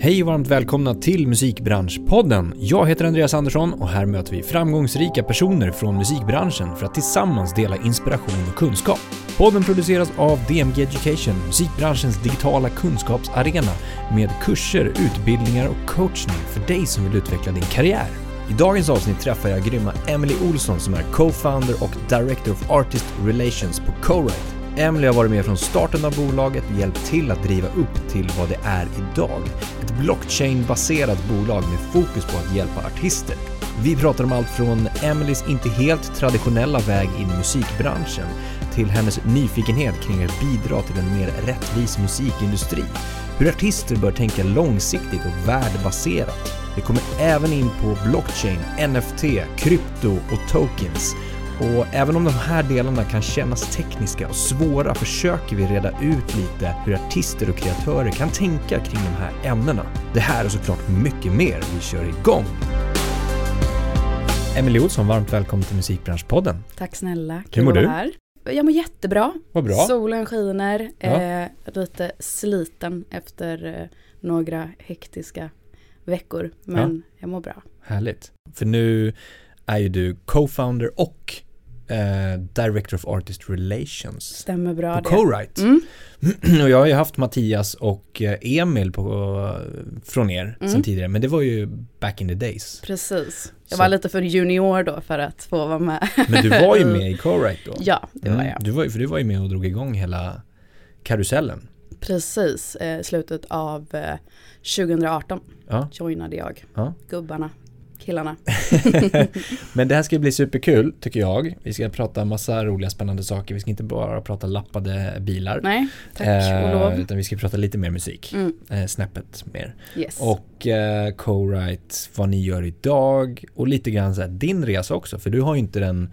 Hej och varmt välkomna till Musikbranschpodden. Jag heter Andreas Andersson och här möter vi framgångsrika personer från musikbranschen för att tillsammans dela inspiration och kunskap. Podden produceras av DMG Education, musikbranschens digitala kunskapsarena med kurser, utbildningar och coachning för dig som vill utveckla din karriär. I dagens avsnitt träffar jag grymma Emily Olsson som är co-founder och Director of Artist Relations på Co-Write. Emily har varit med från starten av bolaget och hjälpt till att driva upp till vad det är idag. Ett blockchain-baserat bolag med fokus på att hjälpa artister. Vi pratar om allt från Emelies inte helt traditionella väg in i musikbranschen till hennes nyfikenhet kring att bidra till en mer rättvis musikindustri. Hur artister bör tänka långsiktigt och värdebaserat. Vi kommer även in på blockchain, NFT, krypto och tokens och även om de här delarna kan kännas tekniska och svåra försöker vi reda ut lite hur artister och kreatörer kan tänka kring de här ämnena. Det här och såklart mycket mer. Vi kör igång! Emelie Olsson, varmt välkommen till Musikbranschpodden. Tack snälla, Hur mår att vara du? Här. Jag mår jättebra. Vad bra. Solen skiner, Ja. eh, lite sliten efter eh, några hektiska veckor. Men jag mår bra. Härligt. För nu är ju du co-founder och eh, Director of Artist Relations Stämmer bra på det. Co-Write. Mm, Och jag har ju haft Mattias och eh, Emil på, från er Mm. sen tidigare, men det var ju back in the days. precis. Jag Så- var lite för junior då för att få vara med. Men du var ju med i Co-Write då. Ja, det var Mm, jag. Du var, för du var ju med och drog igång hela karusellen. Precis, eh, slutet av eh, 2018 Ja, joinade jag. ja. Gubbarna, killarna. Men det här ska bli superkul tycker jag. Vi ska prata massa roliga spännande saker. Vi ska inte bara prata lappade bilar. Nej, tack Eh, och lov. Utan vi ska prata lite mer musik. Mm, Eh, snäppet mer. yes. Och eh, co-write, vad ni gör idag och lite grann så här, din resa också. För du har ju inte den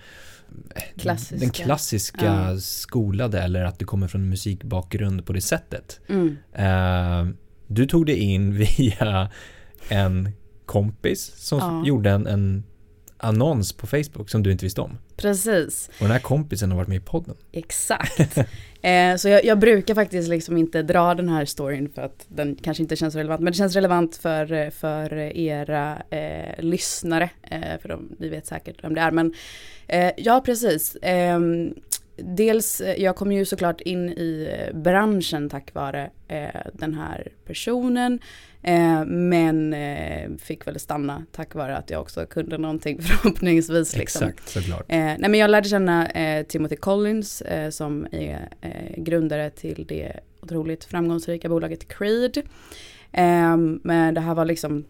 Klassiska. den klassiska Ja. skolade eller att du kommer från musikbakgrund på det sättet. mm, Eh, du tog dig in via en kompis som Ja. gjorde en, en annons på Facebook som du inte visste om. precis. Och den här kompisen har varit med i podden. Exakt. eh, så jag, jag brukar faktiskt liksom inte dra den här storyn för att den kanske inte känns relevant. Men det känns relevant för, för era eh, lyssnare. Eh, för de, vi vet säkert vem det är. Men eh, ja, precis. Ehm, dels, eh, jag kom ju såklart in i eh, branschen tack vare eh, den här personen. Eh, men eh, fick väl stanna tack vare att jag också kunde någonting förhoppningsvis. Liksom. Exakt, såklart. Eh, nej men jag lärde känna Timothy Collins som är grundare till det otroligt framgångsrika bolaget Creed. Eh, men det här var liksom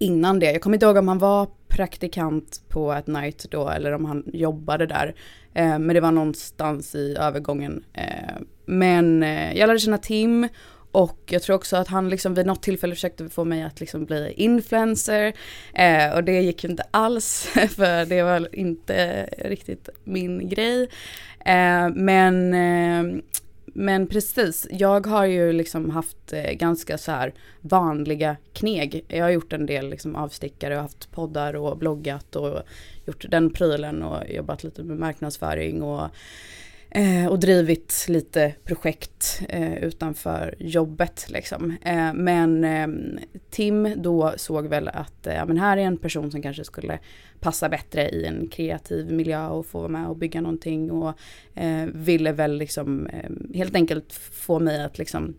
innan det. Jag kommer inte ihåg om han var praktikant på ett night då eller om han jobbade där. Eh, men det var någonstans i övergången. Eh, men eh, jag lärde känna Tim och jag tror också att han liksom vid något tillfälle försökte få mig att liksom bli influencer. Eh, och det gick ju inte alls för det var inte riktigt min grej. Eh, men, eh, men precis, jag har ju liksom haft eh, ganska så här vanliga kneg. Jag har gjort en del liksom avstickare och haft poddar och bloggat och gjort den prylen och jobbat lite med marknadsföring och Eh, och drivit lite projekt eh, utanför jobbet liksom. Eh, men eh, Tim då såg väl att eh, ja, men här är en person som kanske skulle passa bättre i en kreativ miljö och få vara med och bygga någonting och eh, ville väl liksom eh, helt enkelt få mig att liksom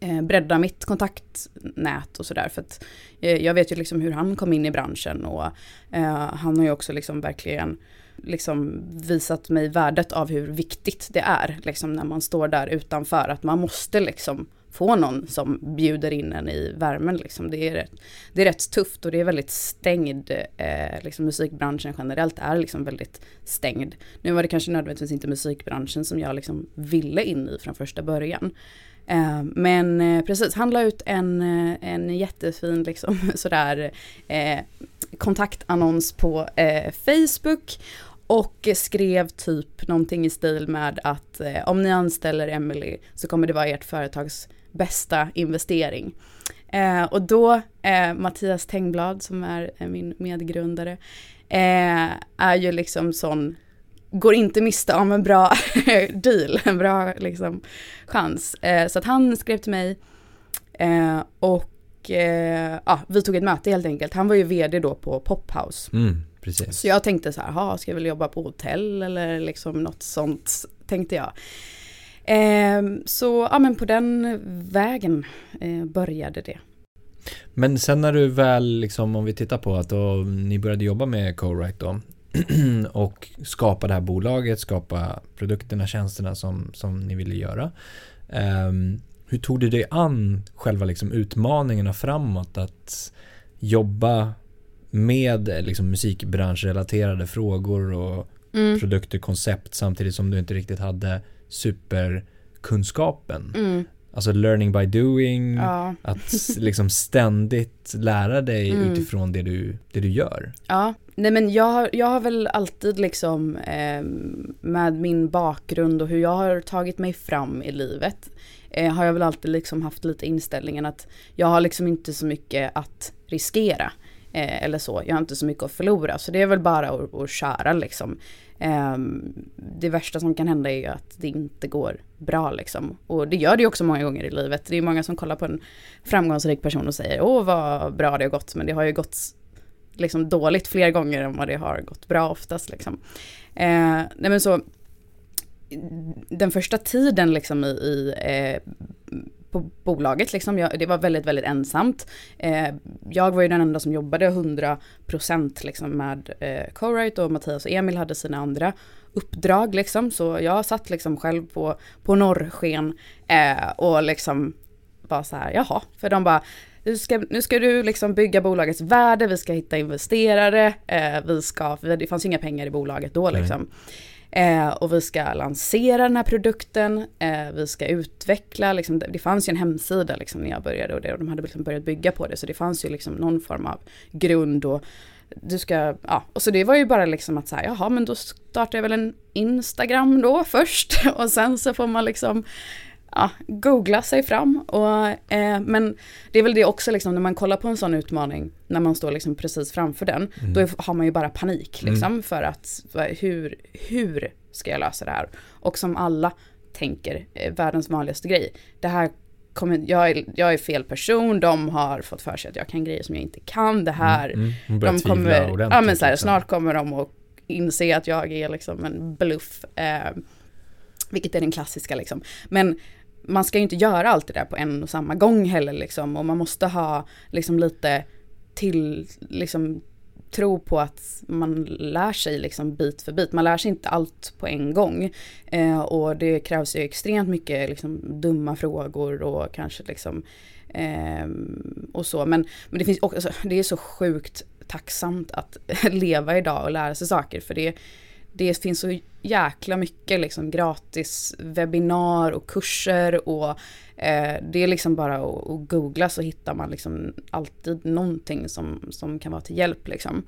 eh, bredda mitt kontaktnät och sådär. För att eh, jag vet ju liksom hur han kom in i branschen och eh, han har ju också liksom verkligen liksom visat mig värdet av hur viktigt det är liksom när man står där utanför. Att man måste liksom få någon som bjuder in en i värmen. Liksom. Det, är rätt, det är rätt tufft och det är väldigt stängd. Eh, liksom musikbranschen generellt är liksom väldigt stängd. Nu var det kanske nödvändigtvis inte musikbranschen som jag liksom ville in i från första början. Eh, men eh, precis, han la ut en, eh, en jättefin liksom, sådär, eh, kontaktannons på eh, Facebook och skrev typ någonting i stil med att eh, om ni anställer Emily så kommer det vara ert företags bästa investering. Eh, och då, eh, Mattias Tengblad som är eh, min medgrundare, eh, är ju liksom sån, går inte miste om en bra deal, en bra liksom chans. Eh, så att han skrev till mig, Eh, och eh, ja, vi tog ett möte helt enkelt. Han var ju vd då på Pophouse. Mm, precis. Så jag tänkte så här, ha, ska jag väl jobba på hotell eller liksom något sånt, tänkte jag. Eh, så ja, men på den vägen eh, började det. Men sen när du väl, liksom, om vi tittar på att då, ni började jobba med Co-Write då och skapa det här bolaget, skapa produkterna, tjänsterna som, som ni ville göra. Um, hur tog du dig an själva liksom utmaningarna framåt att jobba med liksom musikbranschrelaterade frågor och mm. produkter, koncept samtidigt som du inte riktigt hade superkunskapen. Mm. Alltså learning by doing, ja. att liksom ständigt lära dig mm. utifrån det du, det du gör. Ja, nej men jag, jag har väl alltid liksom eh, med min bakgrund och hur jag har tagit mig fram i livet eh, har jag väl alltid liksom haft lite inställningen att jag har liksom inte så mycket att riskera. Eh, eller så, jag har inte så mycket att förlora. Så det är väl bara att, att köra liksom. Eh, det värsta som kan hända är ju att det inte går bra liksom. Och det gör det ju också många gånger i livet. Det är många som kollar på en framgångsrik person och säger åh vad bra det har gått. Men det har ju gått liksom dåligt fler gånger än vad det har gått bra oftast liksom. Eh, nej men så den första tiden liksom i, i eh, på bolaget liksom, jag, det var väldigt, väldigt ensamt. Eh, jag var ju den enda som jobbade 100% liksom med eh, Co-Write och Mattias och Emil hade sina andra uppdrag liksom. Så jag satt liksom själv på, på norrsken eh, och liksom var så här, jaha, för de bara nu ska, nu ska du liksom bygga bolagets värde, vi ska hitta investerare, eh, vi ska, det fanns inga pengar i bolaget då liksom. Mm. Eh, och vi ska lansera den här produkten, eh, vi ska utveckla, liksom, det fanns ju en hemsida liksom, när jag började och, det, och de hade liksom börjat bygga på det. Så det fanns ju liksom någon form av grund och du ska, ja, och så det var ju bara liksom att säga, jaha men då startar jag väl en Instagram då först. Och sen så får man liksom ja, googla sig fram. Och, eh, men det är väl det också liksom, när man kollar på en sån utmaning, när man står liksom precis framför den, mm. då har man ju bara panik liksom mm. för att hur, hur ska jag lösa det här? Och som alla tänker, eh, världens vanligaste grej, det här kommer, jag, är, jag är fel person, de har fått för sig att jag kan grejer som jag inte kan, det här, mm. Mm. de kommer, ja men så här, liksom. snart kommer de att inse att jag är liksom en bluff. Eh, vilket är den klassiska liksom. Men man ska ju inte göra allt det där på en och samma gång heller liksom och man måste ha liksom lite till liksom tro på att man lär sig liksom bit för bit. Man lär sig inte allt på en gång. Eh, och det krävs ju extremt mycket liksom dumma frågor och kanske liksom eh, och så. Men, men det finns också, det är så sjukt tacksamt att leva idag och lära sig saker för det det finns så jäkla mycket liksom gratis webbinar och kurser och eh, det är liksom bara att, att, googla så hittar man liksom alltid någonting som, som kan vara till hjälp liksom.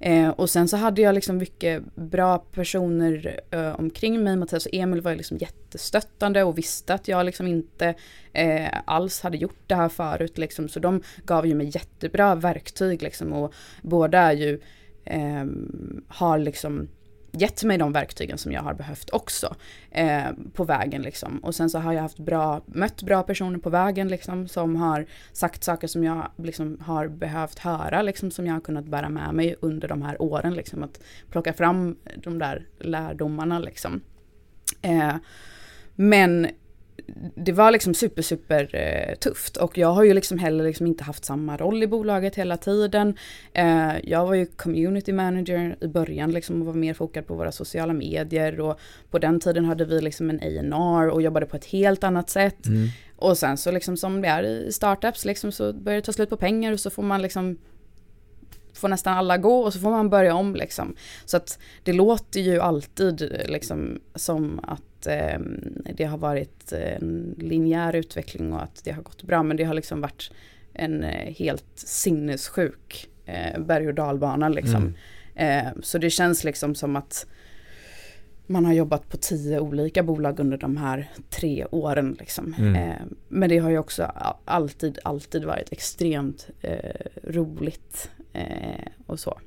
Eh, och sen så hade jag liksom mycket bra personer eh, omkring mig. Mattias och Emil var ju liksom jättestöttande och visste att jag liksom inte eh, alls hade gjort det här förut liksom. Så de gav ju mig jättebra verktyg liksom och båda är ju eh, har liksom gett mig de verktygen som jag har behövt också eh, på vägen liksom. Och sen så har jag haft bra, mött bra personer på vägen liksom som har sagt saker som jag liksom har behövt höra liksom som jag har kunnat bära med mig under de här åren liksom. Att plocka fram de där lärdomarna liksom. Eh, men det var liksom super, super eh, tufft och jag har ju liksom heller liksom inte haft samma roll i bolaget hela tiden. Eh, jag var ju community manager i början liksom och var mer fokad på våra sociala medier och på den tiden hade vi liksom en A&R och jobbade på ett helt annat sätt. Mm. Och sen så liksom som det är i startups liksom så börjar det ta slut på pengar och så får man liksom får nästan alla gå och så får man börja om liksom. Så att det låter ju alltid liksom som att eh, det har varit en linjär utveckling och att det har gått bra men det har liksom varit en eh, helt sinnessjuk eh, berg och dalbana liksom. Mm. Eh, så det känns liksom som att man har jobbat på tio olika bolag under de här tre åren. Liksom. Mm. Eh, men det har ju också alltid, alltid varit extremt eh, roligt eh, och så.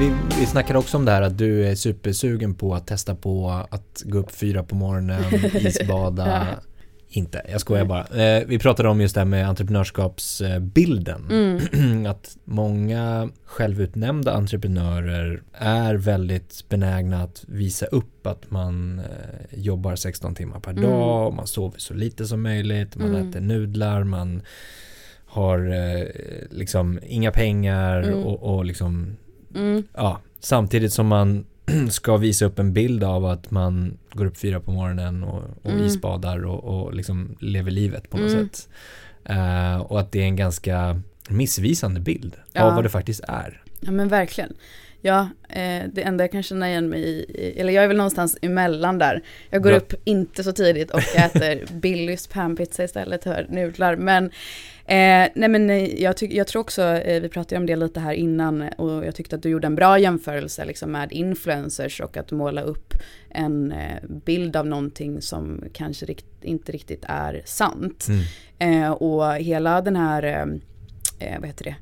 vi, vi snackade också om det här att du är supersugen på att testa på att gå upp fyra på morgonen, isbada. Inte, jag skojar bara. Eh, vi pratade om just det här med entreprenörskapsbilden. Mm. att många självutnämnda entreprenörer är väldigt benägna att visa upp att man eh, jobbar 16 timmar per mm. dag, man sover så lite som möjligt, man mm. äter nudlar, man har eh, liksom inga pengar mm. och, och liksom mm. ja, samtidigt som man ska visa upp en bild av att man går upp fyra på morgonen och, och mm. isbadar och, och liksom lever livet på något mm. sätt. Uh, och att det är en ganska missvisande bild ja. av vad det faktiskt är. Ja men verkligen. Ja, eh, det enda jag kan känna igen mig i, eller jag är väl någonstans emellan där. Jag går Bra. upp inte så tidigt och äter Billys panpizza istället för nudlar. Men, eh, nej men eh, jag, tyck, jag tror också, eh, vi pratade om det lite här innan och jag tyckte att du gjorde en bra jämförelse liksom, med influencers och att måla upp en eh, bild av någonting som kanske rikt, inte riktigt är sant. Mm. Eh, och hela den här, vad heter det?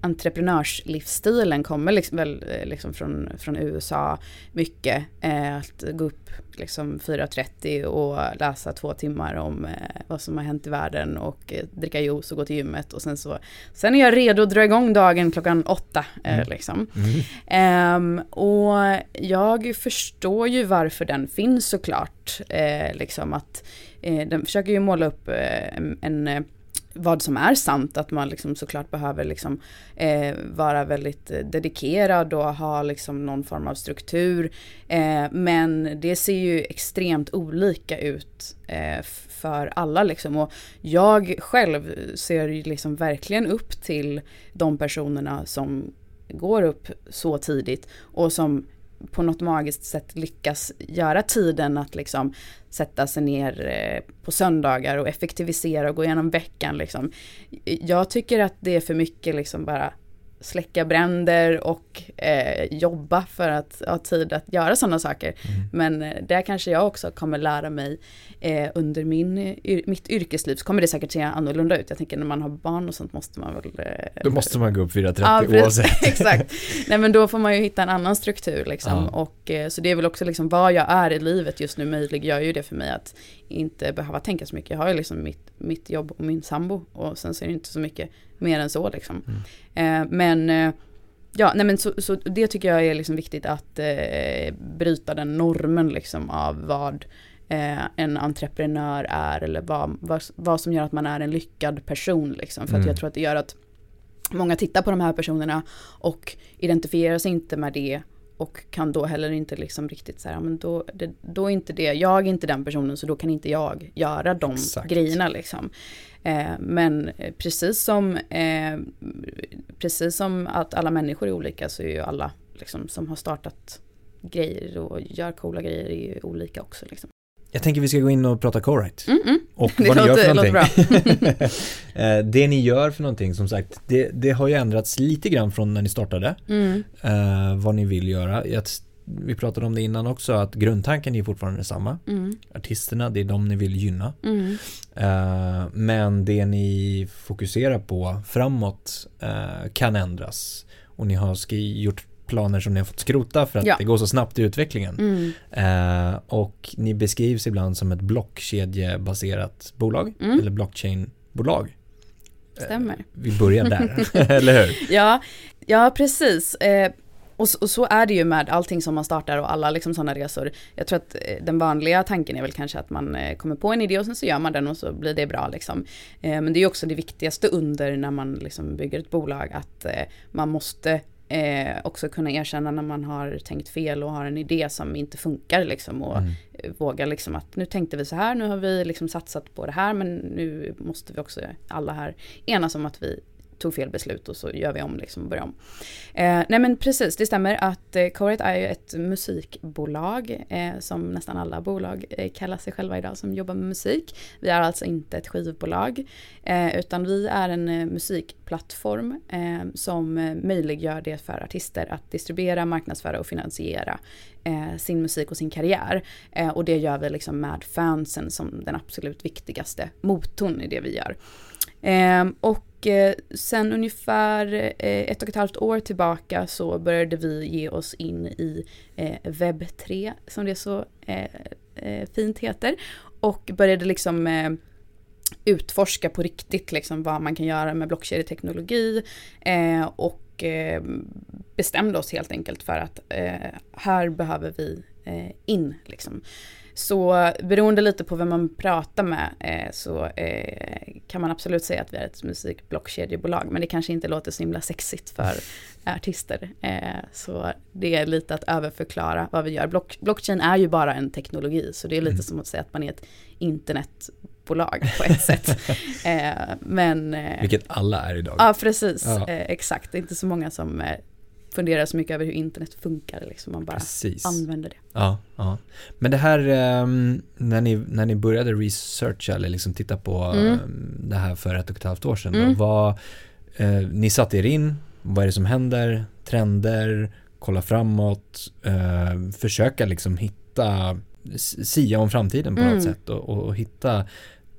Entreprenörslivsstilen kommer liksom väl eh, liksom från, från USA mycket. Eh, att gå upp liksom 4.30 och läsa två timmar om eh, vad som har hänt i världen och eh, dricka juice och gå till gymmet och sen så sen är jag redo att dra igång dagen klockan åtta. Eh, mm. Liksom. Mm. och jag förstår ju varför den finns såklart. Eh, liksom att den försöker ju måla upp en, en vad som är sant, att man liksom såklart behöver liksom, eh, vara väldigt eh, dedikerad och ha liksom någon form av struktur. Eh, men det ser ju extremt olika ut eh, för alla liksom. Och jag själv ser ju liksom verkligen upp till de personerna som går upp så tidigt och som på något magiskt sätt lyckas göra tiden att liksom sätta sig ner eh, på söndagar och effektivisera och gå igenom veckan liksom. Jag tycker att det är för mycket liksom bara släcka bränder och eh, jobba för att ha tid att göra sådana saker. Mm. Men eh, där kanske jag också kommer lära mig eh, under min, mitt yrkesliv så kommer det säkert se annorlunda ut. Jag tänker när man har barn och sånt måste man väl... Eh, då måste man gå upp 4.30 ja, oavsett. exakt. Nej men då får man ju hitta en annan struktur liksom. Ja. Och, eh, så det är väl också liksom vad jag är i livet just nu möjliggör ju det för mig att inte behöva tänka så mycket. Jag har ju liksom mitt, mitt jobb och min sambo och sen så är det inte så mycket mer än så liksom. Mm. Eh, men eh, ja, nej men så, så, det tycker jag är liksom viktigt att eh, bryta den normen liksom av vad eh, en entreprenör är eller vad, vad, vad, som gör att man är en lyckad person liksom. För mm. att jag tror att det gör att många tittar på de här personerna och identifierar sig inte med det och kan då heller inte liksom riktigt så här, men då, det, då är inte det, jag är inte den personen så då kan inte jag göra de Exakt. grejerna liksom. Eh, men precis som, eh, precis som att alla människor är olika så är ju alla liksom, som har startat grejer och gör coola grejer är ju olika också. Liksom. Jag tänker vi ska gå in och prata co-write. Mm -mm. Och vad det ni låter, gör för någonting. Eh, det ni gör för någonting som sagt, det, det, har ju ändrats lite grann från när ni startade. Mm. Uh, vad ni vill göra. Jag, vi pratade om det innan också att grundtanken är fortfarande samma. Mm. Artisterna, det är de ni vill gynna. Uh, men det ni fokuserar på framåt uh, kan ändras. Och ni har gjort planer som ni har fått skrota för att ja. det går så snabbt i utvecklingen. Mm. Uh, och ni beskrivs ibland som ett blockkedjebaserat bolag mm. eller blockchainbolag. Stämmer. vi börjar där, eller hur? Ja, ja precis. Och, och, så är det ju med allting som man startar och alla liksom sådana resor. Jag tror att eh, den vanliga tanken är väl kanske att man eh, kommer på en idé och sen så gör man den och så blir det bra liksom. Eh, men det är ju också det viktigaste under när man liksom bygger ett bolag att man måste Eh, också kunna erkänna när man har tänkt fel och har en idé som inte funkar liksom och mm. våga liksom att nu tänkte vi så här, nu har vi liksom satsat på det här men nu måste vi också alla här enas om att vi tog fel beslut och så gör vi om liksom och börjar om. Eh, nej men precis, det stämmer att eh, Coret är ju ett musikbolag eh, som nästan alla bolag eh, kallar sig själva idag som jobbar med musik. Vi är alltså inte ett skivbolag eh, utan vi är en eh, musikplattform eh, som eh, möjliggör det för artister att distribuera, marknadsföra och finansiera eh, sin musik och sin karriär. Eh, och det gör vi liksom med fansen som den absolut viktigaste motorn i det vi gör. och och eh, sen ungefär eh, ett och ett halvt år tillbaka så började vi ge oss in i eh, webb 3 som det så eh, eh, fint heter. Och började liksom eh, utforska på riktigt liksom vad man kan göra med blockkedjeteknologi eh, och eh, bestämde oss helt enkelt för att eh, här behöver vi in liksom. Så beroende lite på vem man pratar med eh, så eh, kan man absolut säga att vi är ett musikblockkedjebolag. Men det kanske inte låter så himla sexigt för artister. Eh, så det är lite att överförklara vad vi gör. Block, blockchain är ju bara en teknologi. Så det är lite mm. som att säga att man är ett internetbolag på ett sätt. Eh, men, eh, Vilket alla är idag. Ja, precis. Ja. Eh, exakt. Det är inte så många som fundera så mycket över hur internet funkar. Liksom. Man bara Precis. använder det. Ja, ja. Men det här, um, när, ni, när ni började researcha eller liksom titta på mm. um, det här för ett och ett halvt år sedan. Mm. Vad, uh, ni satte er in, vad är det som händer, trender, kolla framåt, uh, försöka liksom hitta, sia om framtiden på mm. något sätt och, och, och hitta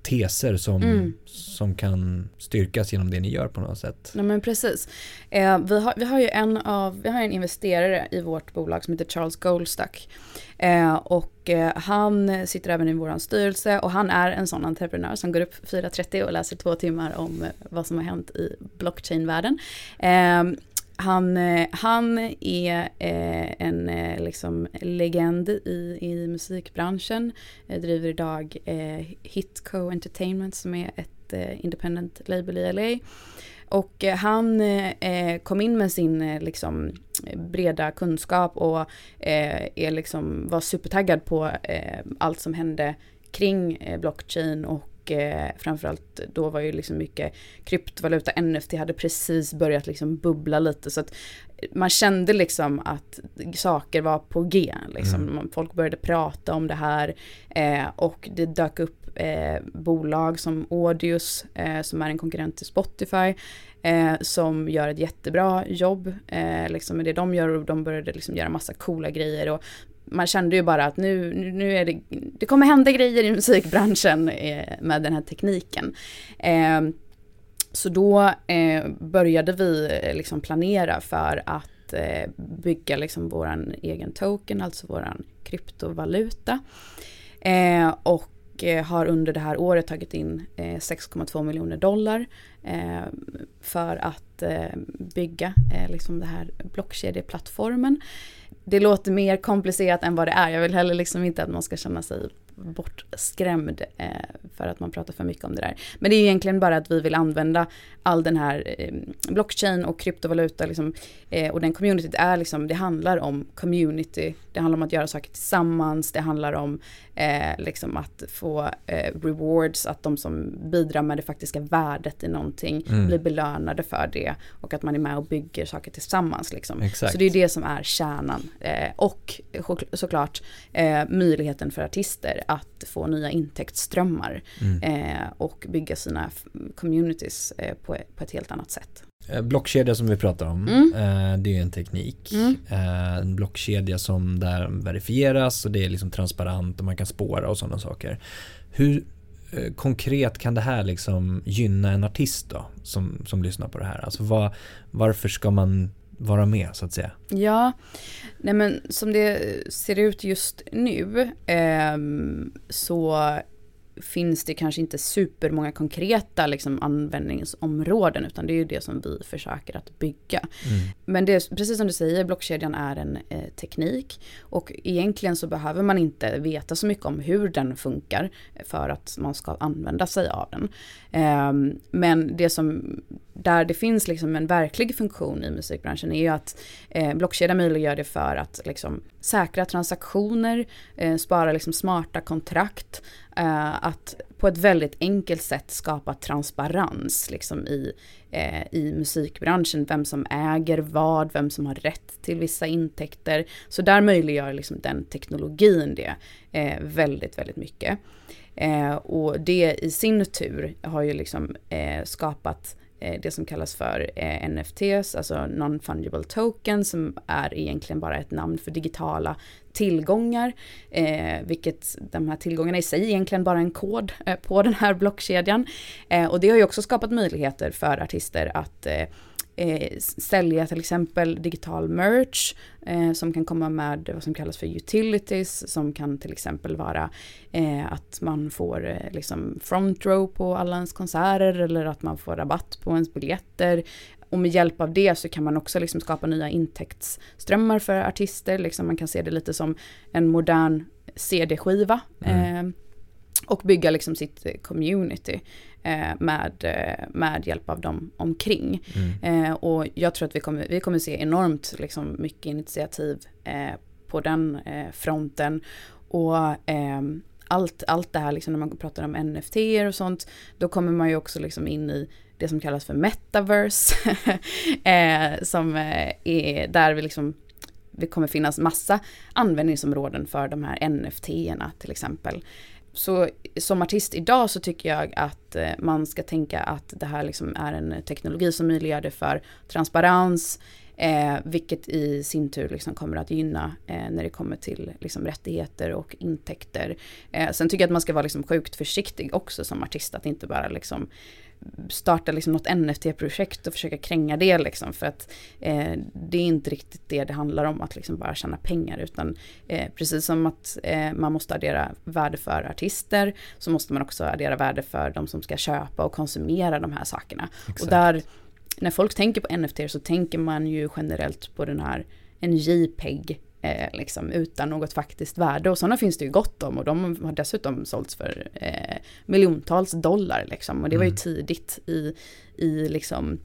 teser som, mm. som kan styrkas genom det ni gör på något sätt. Ja men precis. Eh, vi, har, vi har ju en av, vi har en investerare i vårt bolag som heter Charles Goldstuck. Eh, och eh, han sitter även i vår styrelse och han är en sån entreprenör som går upp 4.30 och läser två timmar om vad som har hänt i blockchain-världen. Han, eh, han är eh, en eh, liksom legend i, i musikbranschen. driver idag Hitco Entertainment som är ett independent label i LA. Och han kom in med sin liksom, breda kunskap och är liksom, var supertaggad på allt som hände kring blockchain och och eh, framförallt då var ju liksom mycket kryptovaluta, NFT hade precis börjat liksom bubbla lite så att man kände liksom att saker var på G. Liksom. Mm. Folk började prata om det här eh, och det dök upp eh, bolag som Audius eh, som är en konkurrent till Spotify eh, som gör ett jättebra jobb eh, liksom med det de gör och de började liksom göra massa coola grejer och man kände ju bara att nu, nu är det, det kommer hända grejer i musikbranschen eh, med den här tekniken. Ehm, så då eh, började vi eh, liksom planera för att bygga liksom våran egen token, alltså våran kryptovaluta. Ehm, eh, och har under det här året tagit in 6,2 miljoner dollar ehm, för att bygga liksom den här blockkedjeplattformen det låter mer komplicerat än vad det är. Jag vill heller liksom inte att man ska känna sig bortskrämd eh, för att man pratar för mycket om det där. Men det är egentligen bara att vi vill använda all den här eh, blockchain och kryptovaluta liksom, eh, och den communityt är liksom, det handlar om community, det handlar om att göra saker tillsammans, det handlar om eh, liksom att få eh, rewards, att de som bidrar med det faktiska värdet i någonting mm. blir belönade för det och att man är med och bygger saker tillsammans. Liksom. Så det är det som är kärnan. Eh, och såklart möjligheten för artister att få nya intäktsströmmar mm. eh, och bygga sina communities eh, på, på ett helt annat sätt. Eh, blockkedja som vi pratar om, mm. eh, det är en teknik. Mm. Eh, en blockkedja som där verifieras och det är liksom transparent och man kan spåra och sådana saker. Hur eh, konkret kan det här liksom gynna en artist då som, som lyssnar på det här? Alltså var, varför ska man vara med så att säga? Ja, nej men som det ser ut just nu eh, så finns det kanske inte supermånga konkreta liksom, användningsområden utan det är ju det som vi försöker att bygga. Mm. Men det är, precis som du säger, blockkedjan är en eh, teknik och egentligen så behöver man inte veta så mycket om hur den funkar för att man ska använda sig av den. Eh, men det som, där det finns liksom en verklig funktion i musikbranschen är ju att eh, blockkedjan möjliggör det för att liksom, säkra transaktioner, eh, spara liksom, smarta kontrakt, eh, att på ett väldigt enkelt sätt skapa transparens liksom, i, eh, i musikbranschen, vem som äger vad, vem som har rätt till vissa intäkter. Så där möjliggör liksom, den teknologin det eh, väldigt, väldigt mycket. Eh, och det i sin tur har ju liksom eh, skapat eh, Eh, det som kallas för eh, NFTs, alltså Non-Fungible Token, som är egentligen bara ett namn för digitala tillgångar, eh, vilket de här tillgångarna i sig egentligen bara en kod eh, på den här blockkedjan. Eh, och det har ju också skapat möjligheter för artister att eh, eh, sälja till exempel digital merch eh, som kan komma med vad som kallas för utilities som kan till exempel vara eh, att man får eh, liksom front row på alla ens konserter eller att man får rabatt på ens biljetter. Och med hjälp av det så kan man också liksom skapa nya intäktsströmmar för artister. Liksom man kan se det lite som en modern CD-skiva. Mm. Eh, och bygga liksom sitt community eh, med, eh, med hjälp av dem omkring. Mm. Eh, och jag tror att vi kommer, vi kommer se enormt liksom, mycket initiativ eh, på den eh, fronten. Och ehm, allt, allt det här, liksom, när man pratar om NFT och sånt, då kommer man ju också liksom in i det som kallas för metaverse. eh, som är där vi liksom det kommer finnas massa användningsområden för de här NFT-erna till exempel så som artist idag så tycker jag att eh, man ska tänka att det här liksom är en teknologi som möjliggör det för transparens, eh, vilket i sin tur liksom kommer att gynna eh, när det kommer till liksom rättigheter och intäkter. Eh, sen tycker jag att man ska vara liksom sjukt försiktig också som artist, att inte bara liksom starta liksom något NFT-projekt och försöka kränga det liksom för att eh, det är inte riktigt det det handlar om att liksom bara tjäna pengar utan eh, precis som att eh, man måste addera värde för artister så måste man också addera värde för de som ska köpa och konsumera de här sakerna. Exakt. Och där, när folk tänker på NFT så tänker man ju generellt på den här en JPEG eh, liksom, utan något faktiskt värde. Och sådana finns det ju gott om och de har dessutom sålts för eh, miljontals dollar. Liksom. Och det var ju mm. tidigt i, i liksom,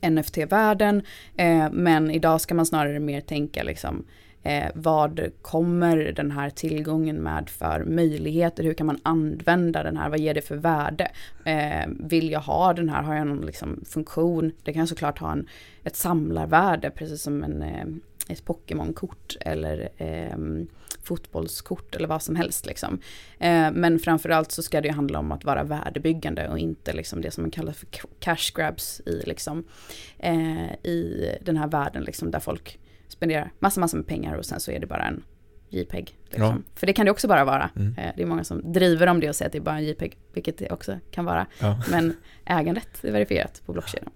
NFT-världen. Eh, men idag ska man snarare mer tänka liksom, Eh, vad kommer den här tillgången med för möjligheter? Hur kan man använda den här? Vad ger det för värde? Eh, vill jag ha den här? Har jag någon liksom, funktion? Det kan såklart ha en, ett samlarvärde, precis som en, eh, ett Pokémon-kort eller eh, fotbollskort eller vad som helst. Liksom. Eh, men framförallt så ska det ju handla om att vara värdebyggande och inte liksom det som man kallar för cash grabs i, liksom, eh, i den här världen liksom, där folk spenderar massa, massa med pengar och sen så är det bara en JPEG. Liksom. Ja. För det kan det också bara vara. Mm. Eh, det är många som driver om det och säger att det är bara en JPEG, vilket det också kan vara. Ja. Men ägandet är verifierat på blockkedjan.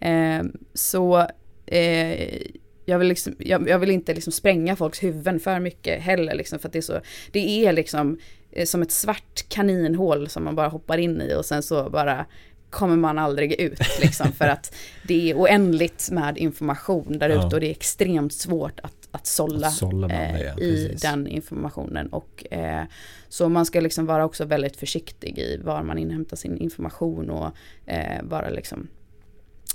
Eh, så eh, jag vill, liksom, jag, jag, vill inte liksom spränga folks huvuden för mycket heller, liksom, för det är så, det är liksom eh, som ett svart kaninhål som man bara hoppar in i och sen så bara kommer man aldrig ut liksom för att det är oändligt med information där ute ja. och det är extremt svårt att, att sålla, att sålla eh, det, i den informationen och eh, så man ska liksom vara också väldigt försiktig i var man inhämtar sin information och eh, vara liksom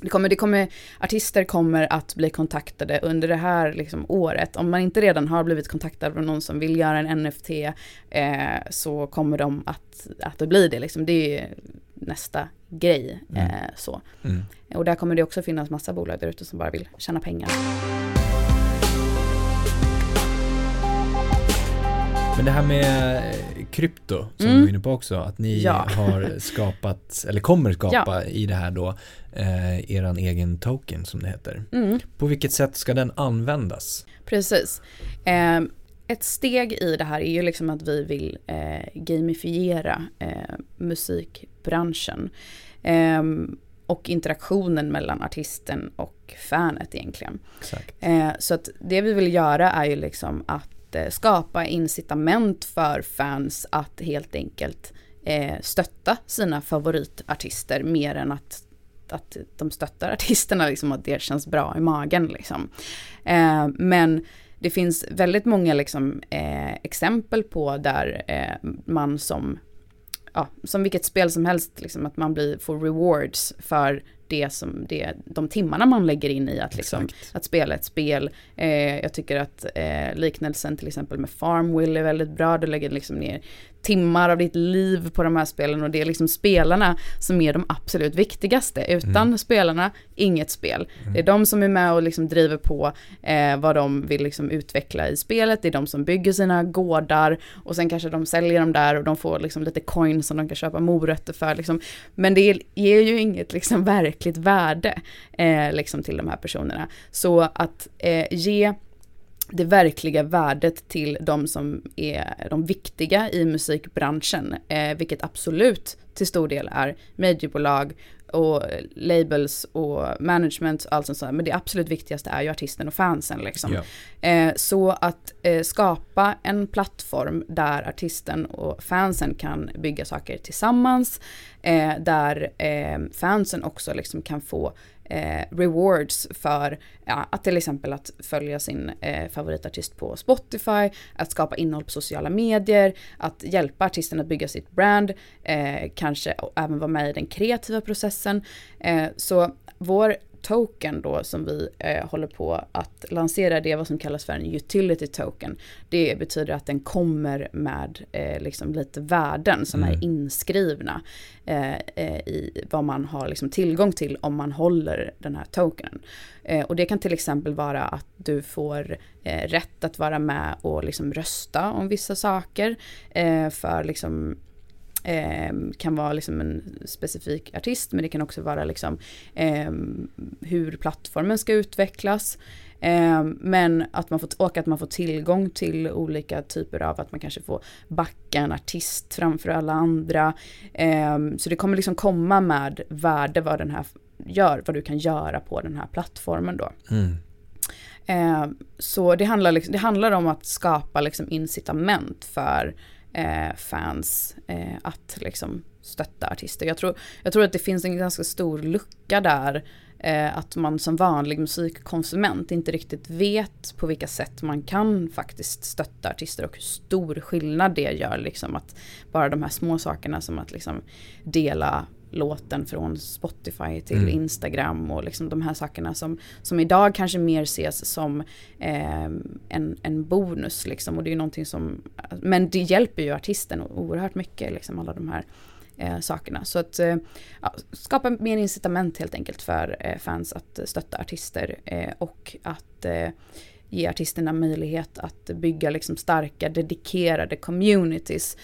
det kommer, det kommer, artister kommer att bli kontaktade under det här liksom, året. Om man inte redan har blivit kontaktad av någon som vill göra en NFT eh, så kommer de att, att det blir det. Liksom. Det är nästa grej. Mm. Eh, så. Mm. Och där kommer det också finnas massa bolag där ute som bara vill tjäna pengar. Men det här med eh, krypto som mm. du var inne på också, att ni ja. har skapat, eller kommer skapa ja. i det här då, eh, eran egen token som det heter. Mm. På vilket sätt ska den användas? Precis. Eh, ett steg i det här är ju liksom att vi vill eh, gamifiera eh, musikbranschen. Eh, och interaktionen mellan artisten och fanet egentligen. Eh, så att det vi vill göra är ju liksom att eh, skapa incitament för fans att helt enkelt eh, stötta sina favoritartister mer än att att de stöttar artisterna, liksom, att det känns bra i magen. Liksom. Eh, men det finns väldigt många liksom, eh, exempel på där eh, man som, ja, som vilket spel som helst, liksom, att man blir, får rewards för det som det, de timmarna man lägger in i att, liksom, att spela ett spel. Eh, jag tycker att eh, liknelsen till exempel med Farmwill är väldigt bra. Du lägger liksom ner timmar av ditt liv på de här spelen och det är liksom spelarna som är de absolut viktigaste. Utan mm. spelarna, inget spel. Mm. Det är de som är med och liksom driver på eh, vad de vill liksom utveckla i spelet. Det är de som bygger sina gårdar och sen kanske de säljer dem där och de får liksom lite coins som de kan köpa morötter för. Liksom. Men det ger ju inget liksom verk verkligt värde eh, liksom till de här personerna. Så att eh, ge det verkliga värdet till de som är de viktiga i musikbranschen, eh, vilket absolut till stor del är mediebolag och labels och management och allt sånt där. Men det absolut viktigaste är ju artisten och fansen liksom. Ja. Eh, så att eh, skapa en plattform där artisten och fansen kan bygga saker tillsammans. Eh, där eh, fansen också liksom kan få eh, rewards för ja, att till exempel att följa sin eh, favoritartist på Spotify, att skapa innehåll på sociala medier, att hjälpa artisten att bygga sitt brand, eh, kanske även vara med i den kreativa processen. Eh, så vår token då som vi eh, håller på att lansera, det är vad som kallas för en utility token. Det betyder att den kommer med eh, liksom lite värden som mm. är inskrivna eh, eh, i vad man har liksom tillgång till om man håller den här tokenen. Eh, och det kan till exempel vara att du får eh, rätt att vara med och liksom rösta om vissa saker för liksom Eh, kan vara liksom en specifik artist men det kan också vara liksom, eh, hur plattformen ska utvecklas. Eh, men att man får, och att man får tillgång till olika typer av att man kanske får backa en artist framför alla andra. Ehm, så det kommer liksom komma med värde vad den här gör, vad du kan göra på den här plattformen då. Mm. Ehm, så det handlar, liksom, det handlar om att skapa liksom incitament för eh, fans eh, att liksom stötta artister. Jag tror, jag tror att det finns en ganska stor lucka där. Eh, att man som vanlig musikkonsument inte riktigt vet på vilka sätt man kan faktiskt stötta artister och hur stor skillnad det gör. Liksom att bara de här små sakerna som att liksom dela låten från Spotify till mm. Instagram och liksom de här sakerna som, som idag kanske mer ses som eh, en, en bonus liksom. Och det är ju någonting som, men det hjälper ju artisten oerhört mycket liksom alla de här eh, sakerna. Så att eh, skapa mer incitament helt enkelt för eh, fans att stötta artister eh, och att eh, ge artisterna möjlighet att bygga liksom starka dedikerade communities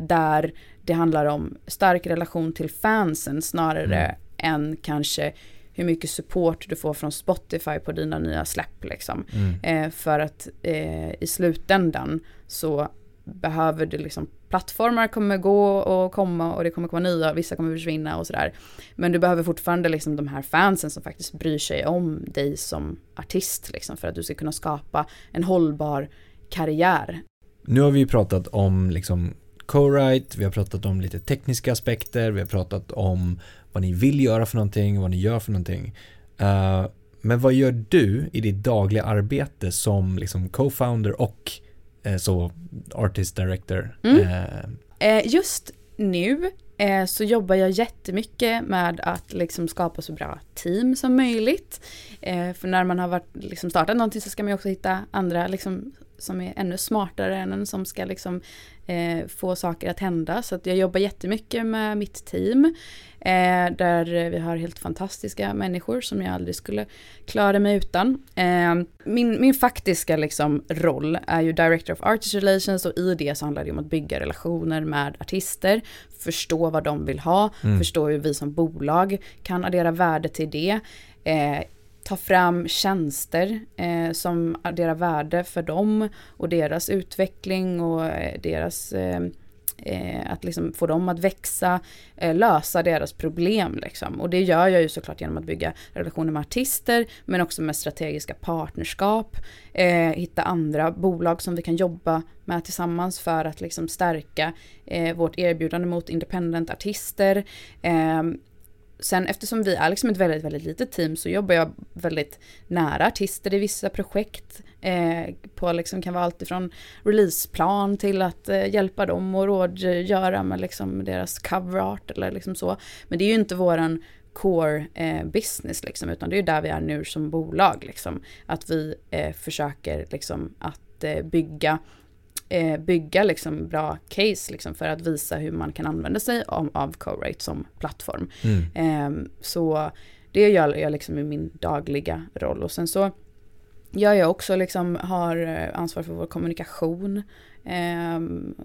där det handlar om stark relation till fansen snarare mm. än kanske hur mycket support du får från Spotify på dina nya släpp. Liksom. Mm. Eh, för att eh, i slutändan så behöver det liksom, plattformar kommer gå och komma och det kommer komma nya, vissa kommer försvinna och sådär. Men du behöver fortfarande liksom de här fansen som faktiskt bryr sig om dig som artist liksom, för att du ska kunna skapa en hållbar karriär. Nu har vi ju pratat om liksom co-write, vi har pratat om lite tekniska aspekter, vi har pratat om vad ni vill göra för någonting, vad ni gör för någonting. Uh, men vad gör du i ditt dagliga arbete som liksom co-founder och uh, så artist director? Mm. Uh, just nu så jobbar jag jättemycket med att liksom skapa så bra team som möjligt. för när man har varit, liksom startat någonting så ska man ju också hitta andra liksom, som är ännu smartare än en som ska liksom eh, få saker att hända. Så att jag jobbar jättemycket med mitt team. Eh, där vi har helt fantastiska människor som jag aldrig skulle klara mig utan. Eh, min, min faktiska liksom, roll är ju Director of Artist Relations och i det så handlar det om att bygga relationer med artister, förstå vad de vill ha, mm. förstå hur vi som bolag kan addera värde till det. Eh, ta fram tjänster eh, som adderar värde för dem och deras utveckling och eh, deras eh, eh, att liksom få dem att växa, eh, lösa deras problem. Liksom. Och det gör jag ju såklart genom att bygga relationer med artister, men också med strategiska partnerskap, eh, hitta andra bolag som vi kan jobba med tillsammans för att liksom stärka eh, vårt erbjudande mot independent artister sen eftersom vi är liksom ett väldigt, väldigt litet team så jobbar jag väldigt nära artister i vissa projekt. Eh, på liksom kan vara allt ifrån releaseplan till att eh, hjälpa dem och rådgöra med liksom deras cover art eller liksom så. Men det är ju inte våran core eh, business liksom, utan det är ju där vi är nu som bolag liksom. Att vi eh, försöker liksom att eh, bygga eh, bygga liksom bra case liksom för att visa hur man kan använda sig av, av Co-Rate som plattform. Mm. Eh, så det gör jag liksom i min dagliga roll och sen så gör jag också liksom har eh, ansvar för vår kommunikation. Eh,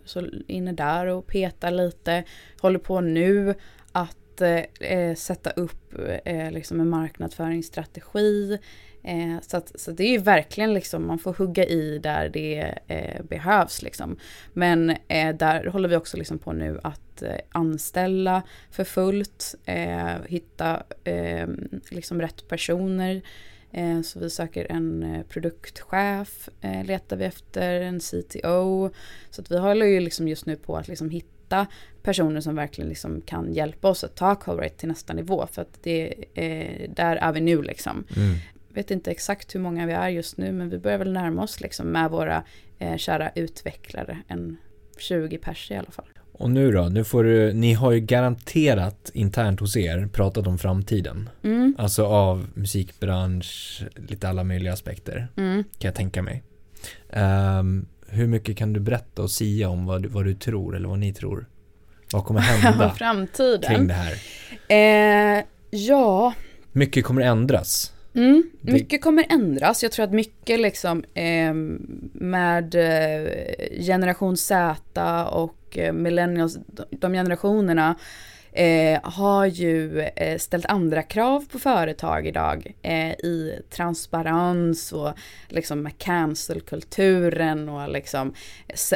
så inne där och petar lite. Håller på nu att att eh, sätta upp eh, liksom en marknadsföringsstrategi. Eh, så, att, så det är ju verkligen liksom, man får hugga i där det eh, behövs liksom. Men eh, där håller vi också liksom på nu att eh, anställa för fullt, eh, hitta ehm, liksom rätt personer. Eh, så vi söker en eh, produktchef, letar vi efter en CTO. Så att vi håller ju liksom just nu på att liksom hitta hitta personer som verkligen liksom kan hjälpa oss att ta Colrate till nästa nivå. För att det, eh, där är vi nu liksom. Mm. Vet inte exakt hur många vi är just nu men vi börjar väl närma oss liksom med våra eh, kära utvecklare. En 20 pers i alla fall. Och nu då, nu får du, ni har ju garanterat internt hos er pratat om framtiden. Mm. Alltså av musikbransch, lite alla möjliga aspekter. Mm. Kan jag tänka mig. Um, hur mycket kan du berätta och sia om vad, vad du tror eller vad ni tror? Vad kommer hända Framtiden. kring det här? Eh, ja. Mycket kommer ändras. Mm, mycket kommer ändras. Jag tror att mycket liksom eh, med eh, generation Z och eh, millennials, de generationerna eh, har ju eh, ställt andra krav på företag idag eh, i transparens och liksom med cancelkulturen och liksom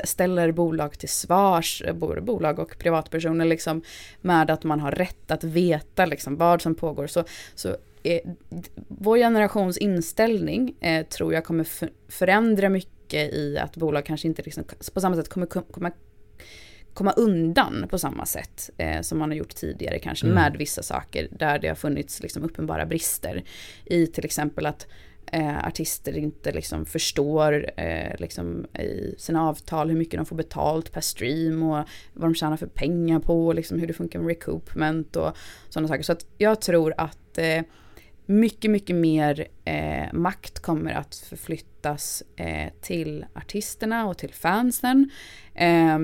ställer bolag till svars, både bolag och privatpersoner liksom med att man har rätt att veta liksom vad som pågår. Så, så eh, vår generations inställning eh, tror jag kommer förändra mycket i att bolag kanske inte liksom, på samma sätt kommer komma komma undan på samma sätt eh, som man har gjort tidigare kanske mm. med vissa saker där det har funnits liksom uppenbara brister i till exempel att eh, artister inte liksom förstår eh, liksom i sina avtal hur mycket de får betalt per stream och vad de tjänar för pengar på och liksom hur det funkar med recoupment och sådana saker. Så att jag tror att eh, mycket, mycket mer eh, makt kommer att förflyttas eh, till artisterna och till fansen. Eh,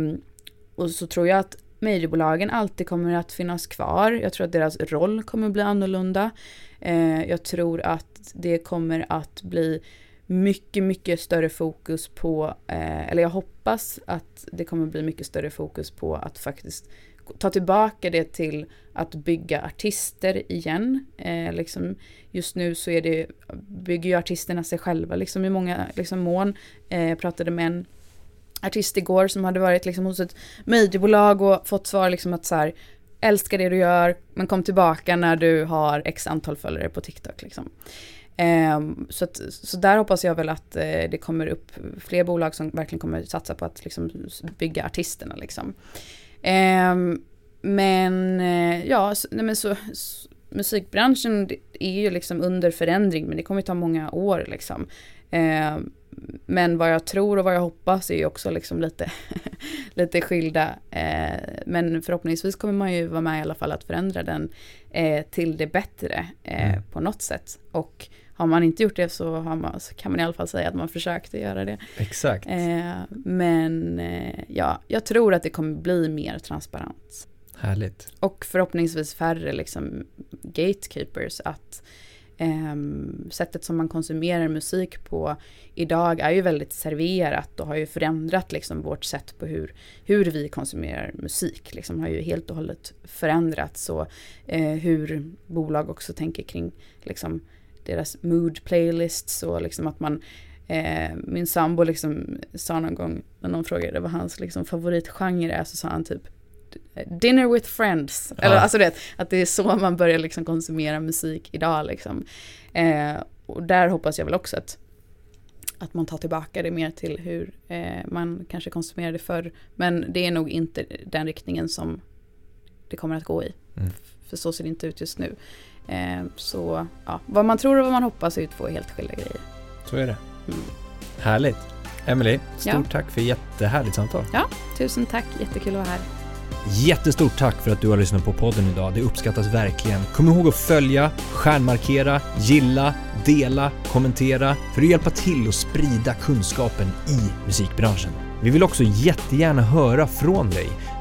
och så tror jag att mediebolagen alltid kommer att finnas kvar. Jag tror att deras roll kommer bli annorlunda. Eh, jag tror att det kommer att bli mycket, mycket större fokus på, eh, eller jag hoppas att det kommer bli mycket större fokus på att faktiskt ta tillbaka det till att bygga artister igen. Eh, liksom, just nu så är det, bygger ju artisterna sig själva liksom, i många liksom, mån. Eh, jag pratade med en artist igår som hade varit liksom hos ett mediebolag och fått svar liksom att så här, älskar det du gör, men kom tillbaka när du har x antal följare på TikTok liksom. Eh, så, att, så där hoppas jag väl att eh, det kommer upp fler bolag som verkligen kommer satsa på att liksom, bygga artisterna liksom. Um, men uh, ja, nej, men så, så, musikbranschen är ju liksom under förändring men det kommer ta många år liksom. Um, men vad jag tror och vad jag hoppas är ju också liksom lite, lite skilda. Eh, men förhoppningsvis kommer man ju vara med i alla fall att förändra den eh, till det bättre eh, mm. på något sätt. Och har man inte gjort det så, man, så, kan man i alla fall säga att man försökte göra det. Exakt. Eh, men eh, ja, jag tror att det kommer bli mer transparent. Härligt. Och förhoppningsvis färre liksom gatekeepers att eh, sättet som man konsumerar musik på idag är ju väldigt serverat och har ju förändrat liksom vårt sätt på hur, hur vi konsumerar musik. Liksom har ju helt och hållet förändrats och eh, hur bolag också tänker kring liksom, deras mood playlists och liksom att man eh, min sambo liksom sa någon gång när någon frågade vad hans liksom, favoritgenre är så sa han typ Dinner with friends. Ja. Eller, alltså det, att det är så man börjar liksom konsumera musik idag. Liksom. Eh, och där hoppas jag väl också att, att man tar tillbaka det mer till hur eh, man kanske konsumerade förr. Men det är nog inte den riktningen som det kommer att gå i. Mm. För så ser det inte ut just nu. Eh, så ja, vad man tror och vad man hoppas är ju två helt skilda grejer. Så är det. Mm. Härligt. Emelie, stort ja. tack för jättehärligt samtal. Ja, tusen tack. Jättekul att vara här. Jättestort tack för att du har lyssnat på podden idag. Det uppskattas verkligen. Kom ihåg att följa, stjärnmarkera, gilla, dela, kommentera för att hjälpa till att sprida kunskapen i musikbranschen. Vi vill också jättegärna höra från dig.